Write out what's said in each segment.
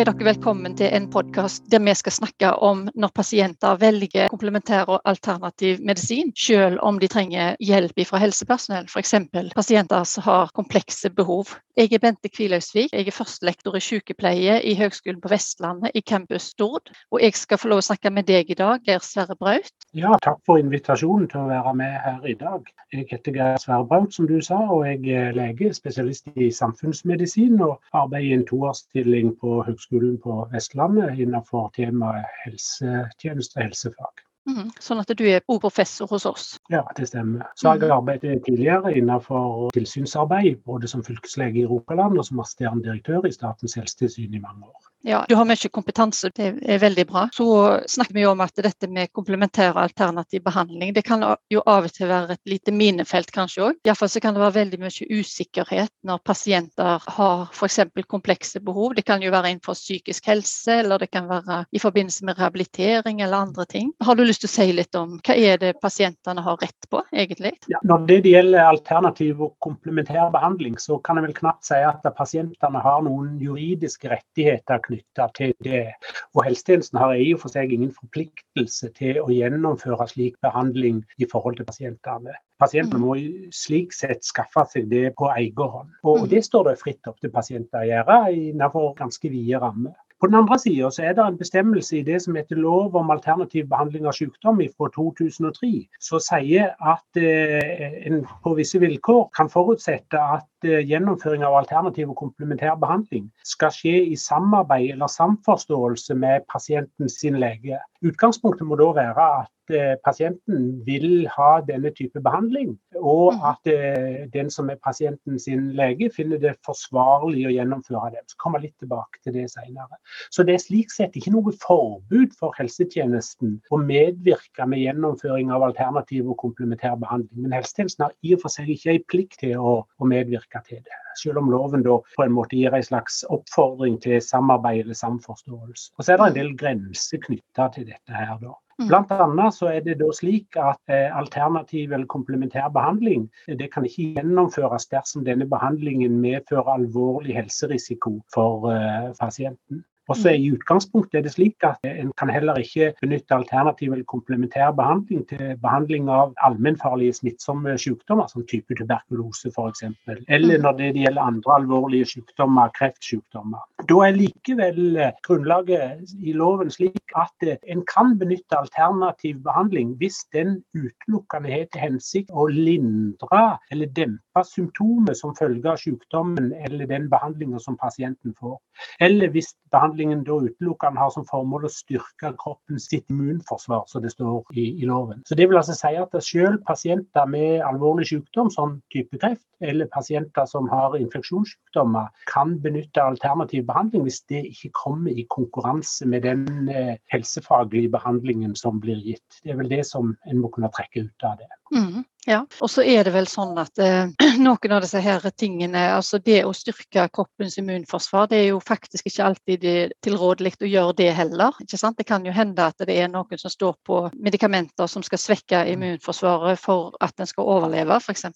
er dere velkommen til en podkast der vi skal snakke om når pasienter velger komplementær og alternativ medisin, selv om de trenger hjelp fra helsepersonell, f.eks. pasienter som har komplekse behov. Jeg er Bente Kvilhausvik, jeg er førstelektor i sykepleie i Høgskolen på Vestlandet i campus Stord. Og jeg skal få lov å snakke med deg i dag, Geir Sverre Braut. Ja, takk for invitasjonen til å være med her i dag. Jeg heter Geir Sverre Braut, som du sa, og jeg er lege, spesialist i samfunnsmedisin og arbeider i en toårsstilling på Høgskolen på Vestlandet innenfor temaet helsetjeneste og helsefag. Mm, sånn at du er professor hos oss? Ja, det stemmer. Så har jeg arbeidet tidligere innenfor tilsynsarbeid, både som fylkeslege i Rogaland og som assisterende direktør i Statens helsetilsyn i mange år. Ja, Du har mye kompetanse, det er veldig bra. Så snakker vi om at dette med komplementær og alternativ behandling det kan jo av og til være et lite minefelt kanskje òg. Iallfall så kan det være veldig mye usikkerhet når pasienter har f.eks. komplekse behov. Det kan jo være innenfor psykisk helse, eller det kan være i forbindelse med rehabilitering eller andre ting. Har du lyst til å si litt om hva er det pasientene har rett på, egentlig? Ja, når det gjelder alternativ og komplementær behandling, så kan jeg vel knapt si at pasientene har noen juridiske rettigheter knytta til det. Og helsetjenesten har i og for seg ingen forpliktelse til å gjennomføre slik behandling i forhold til pasientene. Pasientene mm. må slik sett skaffe seg det på egen hånd. Og mm. det står det fritt opp til pasienter å gjøre innenfor ganske vide rammer. På den andre sida er det en bestemmelse i det som heter lov om alternativ behandling av sykdom fra 2003, som sier at eh, en på visse vilkår kan forutsette at eh, gjennomføring av alternativ og komplementær behandling skal skje i samarbeid eller samforståelse med pasienten sin lege. Utgangspunktet må da være at Eh, pasienten vil ha denne type behandling, og mm. at eh, den som er pasienten sin lege, finner det forsvarlig å gjennomføre det. Så kommer jeg litt tilbake til det senere. Så det er slik sett ikke noe forbud for helsetjenesten å medvirke med gjennomføring av alternativ og komplementær behandling. Men helsetjenesten har i og for seg ikke en plikt til å, å medvirke til det. Selv om loven da på en måte gir en slags oppfordring til samarbeid eller samforståelse. Og så er det en del grenser knytta til dette her, da. Mm. Blant annet så er det da slik at eh, alternativ eller komplementær behandling det kan ikke gjennomføres dersom denne behandlingen medfører alvorlig helserisiko for eh, pasienten. Også så I utgangspunktet er det slik at en kan heller ikke benytte alternativ eller komplementær behandling til behandling av allmennfarlige smittsomme sykdommer, som type tuberkulose f.eks. Eller mm. når det gjelder andre alvorlige sykdommer, kreftsykdommer. Da er likevel eh, grunnlaget i loven slik at eh, en kan benytte alternativ behandling hvis den utelukkende har til hensikt å lindre eller dempe symptomer som følge av sykdommen eller den behandlinga som pasienten får. Eller hvis behandling behandlingen da utelukkende har som formål å styrke kroppens sitt immunforsvar, som det står i, i, loven. Så Det vil altså si at selv pasienter med alvorlig sykdom, som type kreft, eller pasienter som har infeksjonssykdommer, kan benytte alternativ behandling hvis det ikke kommer i konkurranse med den eh, helsefaglige behandlingen som blir gitt. Det er vel det som en må kunne trekke ut av det. Mm. Ja, og så er det vel sånn at eh, noen av disse her tingene, altså det å styrke kroppens immunforsvar, det er jo faktisk ikke alltid tilrådelig å gjøre det heller. ikke sant? Det kan jo hende at det er noen som står på medikamenter som skal svekke mm. immunforsvaret for at en skal overleve, f.eks.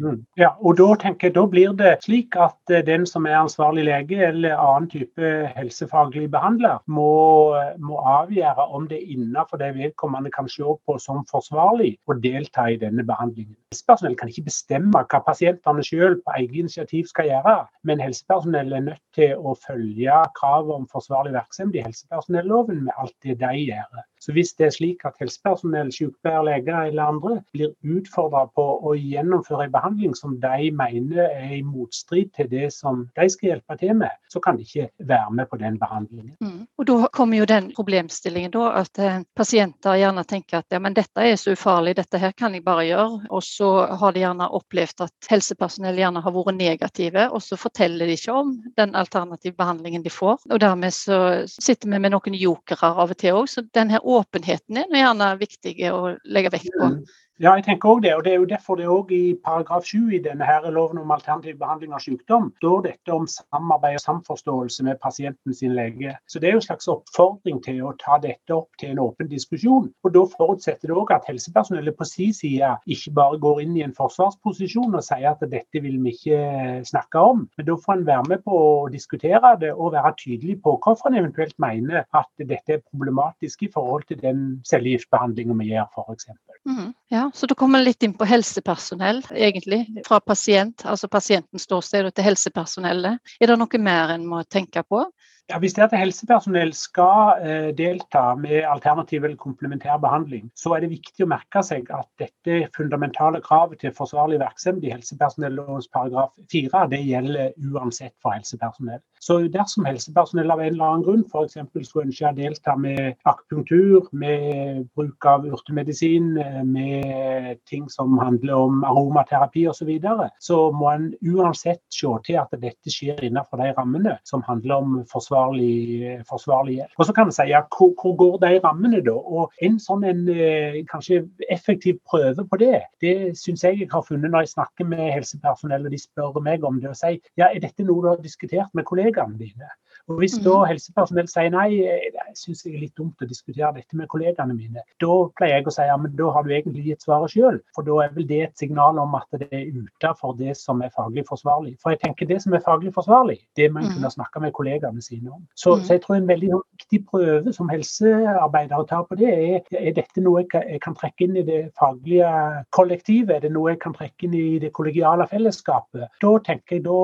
Mm. Ja, og da tenker jeg, da blir det slik at eh, den som er ansvarlig lege eller annen type helsefaglig behandler, må, må avgjøre om det er innenfor det vedkommende kan se på som forsvarlig å delta i denne behandlingen behandlingen. Helsepersonell kan ikke bestemme hva pasientene selv på eget initiativ skal gjøre, men helsepersonell er nødt til å følge kravet om forsvarlig virksomhet i helsepersonelloven med alt det de gjør. Så hvis det er slik at helsepersonell, sykepleiere, leger eller andre blir utfordra på å gjennomføre en behandling som de mener er i motstrid til det som de skal hjelpe til med, så kan de ikke være med på den behandlingen. Mm. Og Da kommer jo den problemstillingen da, at eh, pasienter gjerne tenker at ja, men dette er så ufarlig, dette her kan jeg bare gjøre. Og så har de gjerne opplevd at helsepersonell gjerne har vært negative, og så forteller de ikke om den alternative behandlingen de får. Og dermed så sitter vi med noen jokere av og til òg. Så den her åpenheten er gjerne viktig å legge vekt på. Ja, jeg tenker også det. og Det er jo derfor det òg i paragraf 7 i denne her loven om alternativ behandling av sykdom står dette om samarbeid og samforståelse med pasienten sin lege. Så Det er jo en slags oppfordring til å ta dette opp til en åpen diskusjon. og Da forutsetter det òg at helsepersonellet på sin side ikke bare går inn i en forsvarsposisjon og sier at dette vil vi ikke snakke om, men da får en være med på å diskutere det og være tydelig på hvorfor en eventuelt mener at dette er problematisk i forhold til den cellegiftbehandlinga vi gjør, f.eks. Mm, ja, så da kommer litt inn på helsepersonell, egentlig. Fra pasient, altså pasientens ståsted til helsepersonellet. Er det noe mer en må tenke på? Ja, hvis det er at helsepersonell skal eh, delta med alternativ eller komplementær behandling, så er det viktig å merke seg at dette fundamentale kravet til forsvarlig virksomhet i helsepersonellovens paragraf 4, det gjelder uansett for helsepersonell. Så dersom helsepersonell av en eller annen grunn f.eks. skulle ønske å delta med akupunktur, med bruk av urtemedisin, eh, med ting som handler om aromaterapi osv., så, videre, så må en uansett se til at dette skjer innenfor de rammene som handler om forsvar forsvarlig, forsvarlig hjelp. Og så kan vi si ja, hvor, hvor, går de rammene da? Og En sånn en, eh, kanskje effektiv prøve på det, det syns jeg jeg har funnet når jeg snakker med helsepersonell og de spør meg om det. og sier ja, er dette noe du har diskutert med kollegaene dine? Og Hvis da mhm. helsepersonell sier nei, jeg syns jeg er litt dumt å diskutere dette med kollegaene mine, da pleier jeg å si ja, men da har du egentlig gitt svaret sjøl. For da er vel det et signal om at det er utenfor det som er faglig forsvarlig. For jeg tenker det som er faglig forsvarlig, det må en kunne mhm. snakke med kollegaene sine om. Så, mhm. så jeg tror en veldig viktig prøve som helsearbeidere tar på det, er er dette noe jeg kan trekke inn i det faglige kollektivet? Er det noe jeg kan trekke inn i det kollegiale fellesskapet? Da tenker jeg da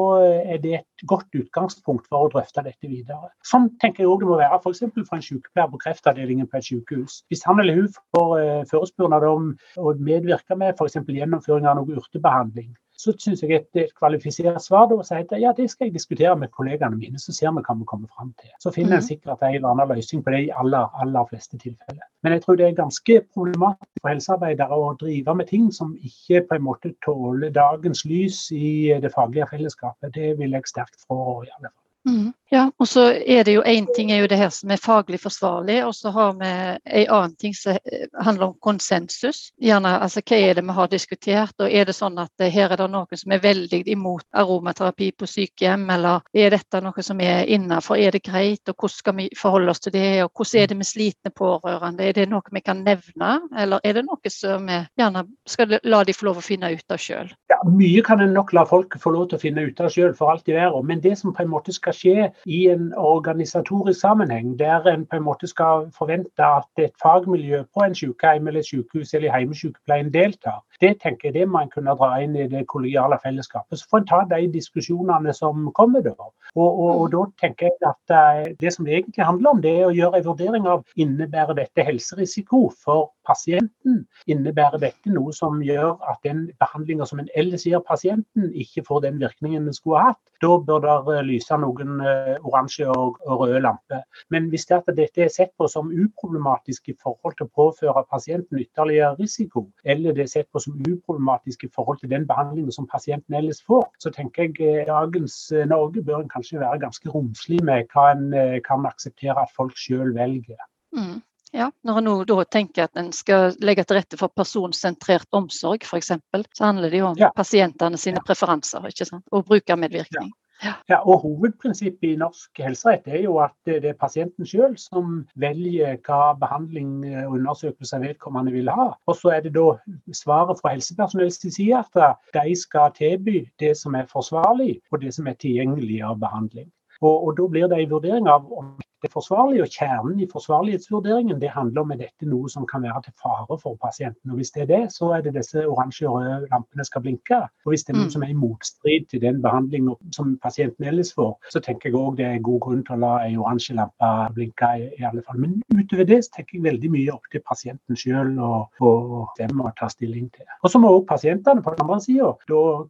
er det et godt utgangspunkt for å drøfte dette videre. Sånn tenker jeg også det må være f.eks. for, for en sykepleier på kreftavdelingen på et sykehus. Hvis han eller hun får uh, forespørsel om å medvirke med f.eks. gjennomføring av noe urtebehandling, så syns jeg et, et kvalifisert svar da å si at ja, det skal jeg diskutere med kollegaene mine, så ser vi hva vi kommer fram til. Så finner en mhm. sikkert en eller annen løsning på det i aller, aller fleste tilfeller. Men jeg tror det er ganske problematisk for helsearbeidere å drive med ting som ikke på en måte tåler dagens lys i det faglige fellesskapet. Det vil jeg sterkt fraråde, i alle fall. Mm. Ja, og så er det jo én ting er jo det her som er faglig forsvarlig, og så har vi en annen ting som handler om konsensus. Gjerne altså hva er det vi har diskutert, og er det sånn at her er det noen som er veldig imot aromaterapi på sykehjem, eller er dette noe som er innafor, er det greit, og hvordan skal vi forholde oss til det, og hvordan er det med slitne pårørende, er det noe vi kan nevne, eller er det noe som vi gjerne skal la de få lov å finne ut av sjøl? Ja, mye kan en nok la folk få lov til å finne ut av sjøl, for alt i verden, men det som på en måte skal skje i en organisatorisk sammenheng, der en på en måte skal forvente at et fagmiljø på en sykehjem eller sykehus eller i hjemmesykepleien deltar, det tenker jeg det man kunne dra inn i det kollegiale fellesskapet. Så får en ta de diskusjonene som kommer da. Og, og, og, da tenker jeg at eh, det som det egentlig handler om, det er å gjøre en vurdering av innebærer dette helserisiko for pasienten. Innebærer dette noe som gjør at den behandlinga som en ellers gir pasienten, ikke får den virkningen den skulle ha hatt? Da bør det eh, lyse noen eh, oransje og, og røde lamper. Men hvis det at dette er sett på som uproblematisk i forhold til å påføre pasienten ytterligere risiko, eller det er sett på som uproblematisk i forhold til den behandlingen som pasienten ellers får, så tenker jeg eh, dagens Norge bør en kanskje være ganske romslig med hva en kan akseptere at folk sjøl velger. Mm. Ja, når en da tenker at en skal legge til rette for personsentrert omsorg f.eks., så handler det jo om ja. pasientene sine preferanser ikke sant? og brukermedvirkning. Ja. Ja, og Hovedprinsippet i norsk helserett er jo at det er pasienten selv som velger hva behandling og undersøkelse vedkommende vil ha. Og så er det da svaret fra helsepersonellets side at de skal tilby det som er forsvarlig og det som er tilgjengelig av behandling. Og, og Da blir det en vurdering av om det er forsvarlig. Og kjernen i forsvarlighetsvurderingen det handler om er dette noe som kan være til fare for pasienten. Og Hvis det er det, så er det disse oransje og røde lampene skal blinke. Og Hvis det er noe mm. som er i motstrid til den behandlingen som pasienten ellers får, så tenker jeg òg det er god grunn til å la en oransje lampe blinke. i, i alle fall. Men utover det så tenker jeg veldig mye opp til pasienten sjøl og hvem å ta stilling til. Og så må òg pasientene på den andre sida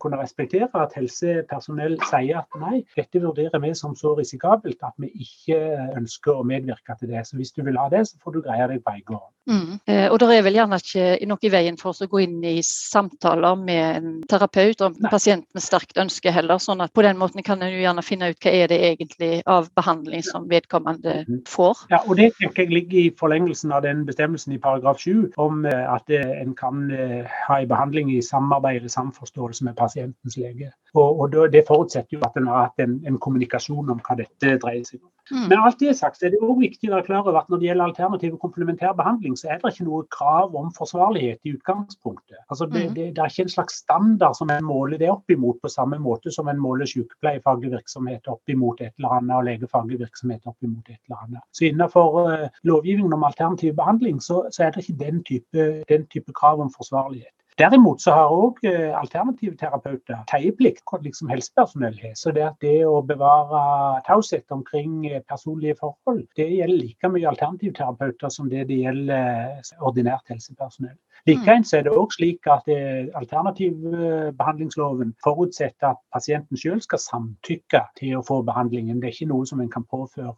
kunne respektere at helsepersonell sier at nei, dette vurderer vi som så risikabelt at vi ikke ønsker å medvirke til det. Så hvis du vil ha det, så får du greie deg på egen hånd. Mm. Eh, og det er vel gjerne ikke noe i veien for oss å gå inn i samtaler med en terapeut om Nei. pasienten sterkt ønsker heller. sånn at på den måten kan en jo gjerne finne ut hva er det egentlig av behandling som vedkommende mm. får. Ja, og Det tenker jeg ligger i forlengelsen av den bestemmelsen i paragraf 7 om eh, at en kan ha en behandling i samarbeid eller samforståelse med pasientens lege. Og, og Det forutsetter jo at en har hatt en, en kommunikasjon om hva dette dreier seg om. Mm. Men alt det sagt, så er det også viktig å være klar over at når det gjelder alternativ og komplementær behandling, så er det ikke noe krav om forsvarlighet i utgangspunktet. Altså det, mm. det, det, er ikke en slags standard som en måler det opp imot, på samme måte som en måler sykepleiefaglig virksomhet opp imot et eller annet, og legefaglig virksomhet opp imot et eller annet. Så innenfor uh, lovgivningen om alternativ behandling, så, så er det ikke den type, den type krav om forsvarlighet. Derimot så har òg eh, alternative terapeuter teieplikt, liksom helsepersonell har. Så det, det å bevare taushet omkring eh, personlige forhold, det gjelder like mye alternativterapeuter som det det gjelder eh, ordinært helsepersonell. Likeens er det òg slik at alternativbehandlingsloven forutsetter at pasienten selv skal samtykke til å få behandlingen. Det er ikke noe som en kan påføre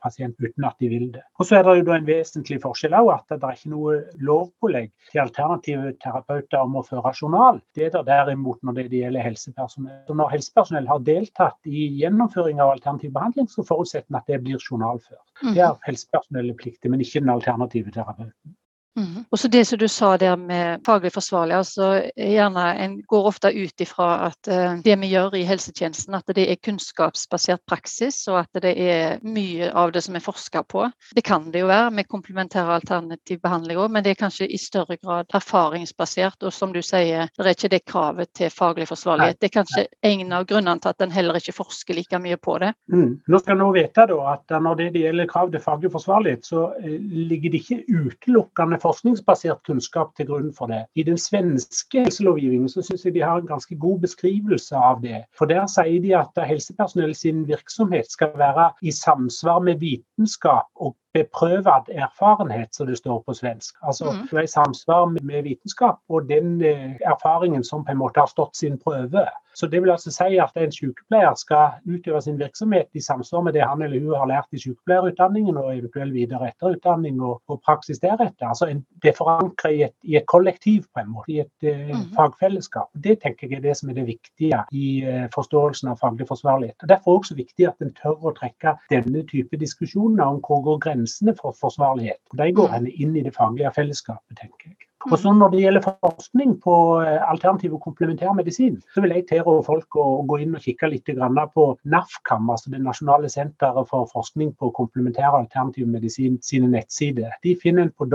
pasienten uten at de vil det. Og så er det jo en vesentlig forskjell òg, at det er ikke noe lovpålegg til alternative terapeuter om å føre journal. Det er det derimot når det gjelder helsepersonell. Så når helsepersonell har deltatt i gjennomføring av alternativ behandling, så forutsetter en at det blir journalført. Det er helsepersonellet pliktig, men ikke den alternative terapeuten. Mm. Og så Det som du sa der med faglig forsvarlig, altså gjerne en går ofte ut ifra at uh, det vi gjør i helsetjenesten, at det er kunnskapsbasert praksis, og at det er mye av det som er forska på. Det kan det jo være med komplementær alternativ behandling òg, men det er kanskje i større grad erfaringsbasert. Og som du sier, det er ikke det kravet til faglig forsvarlighet. Det er kanskje en av grunnene til at en heller ikke forsker like mye på det. Mm. Nå skal en vite da, at Når det gjelder krav til faglig forsvarlighet, så eh, ligger det ikke utelukkende forskningsbasert kunnskap til grunn for det. I den svenske helselovgivningen så syns jeg de har en ganske god beskrivelse av det. For Der sier de at helsepersonell sin virksomhet skal være i samsvar med vitenskap og beprøvet erfarenhet, som det står på svensk. Altså mm. du er i samsvar med vitenskap og den eh, erfaringen som på en måte har stått sin prøve. Så det vil altså si at en sykepleier skal utøve sin virksomhet i samsvar med det han eller hun har lært i sykepleierutdanningen og eventuell videre etterutdanning og, og praksis deretter. Altså en, det forankrer i et, i et, kollektiv, på en måte, i et uh, mm. fagfellesskap. Det tenker jeg er det som er det viktige i uh, forståelsen av faglig forsvarlighet. Og Derfor er det også viktig at en tør å trekke denne type diskusjoner om hvor går grensen grensene for forsvarlighet. De går henne inn i det faglige fellesskapet, tenker jeg. Og så Når det gjelder forskning på eh, alternativ og komplementær medisin, så vil jeg tilrå folk å gå inn og kikke litt på NAFKAM, altså det nasjonale senteret for forskning på komplementær og alternativ medisin sine nettsider. De finner en på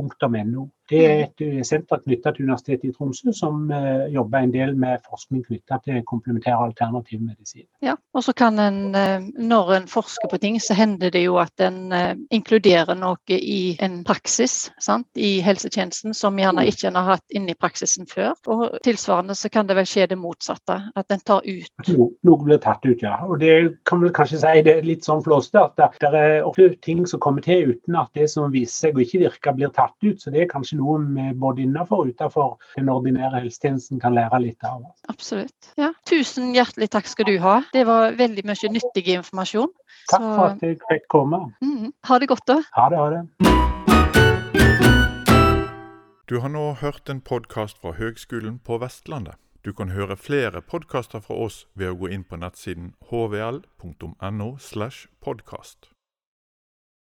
www.nafkam.no. Det er et eh, senter knyttet til Universitetet i Tromsø som uh, jobber en del med forskning knyttet til komplementær og alternativ medisin. Ja, og så kan en, uh, Når en forsker på ting, så hender det jo at en inkluderer noe i en praksis sant? i helsetjenesten som gjerne mm. ikke en har hatt inne i praksisen før. Og tilsvarende så kan det vel skje det motsatte, at en tar ut no, Noe blir tatt ut, ja. Og det kan vel kanskje si det er litt sånn flåste at det, det er ofte ting som kommer til uten at det som viser seg å ikke virke, blir tatt ut. Så det er kanskje noe vi både innenfor og utenfor den ordinære helsetjenesten kan lære litt av. Absolutt. Ja. Tusen hjertelig takk skal du ha. Det var veldig mye nyttig informasjon. Takk for at jeg fikk komme. Mm. Ha det godt, da. Ha det, ha det. Du har nå hørt en podkast fra Høgskolen på Vestlandet. Du kan høre flere podkaster fra oss ved å gå inn på nettsiden hvl.no. slash podkast.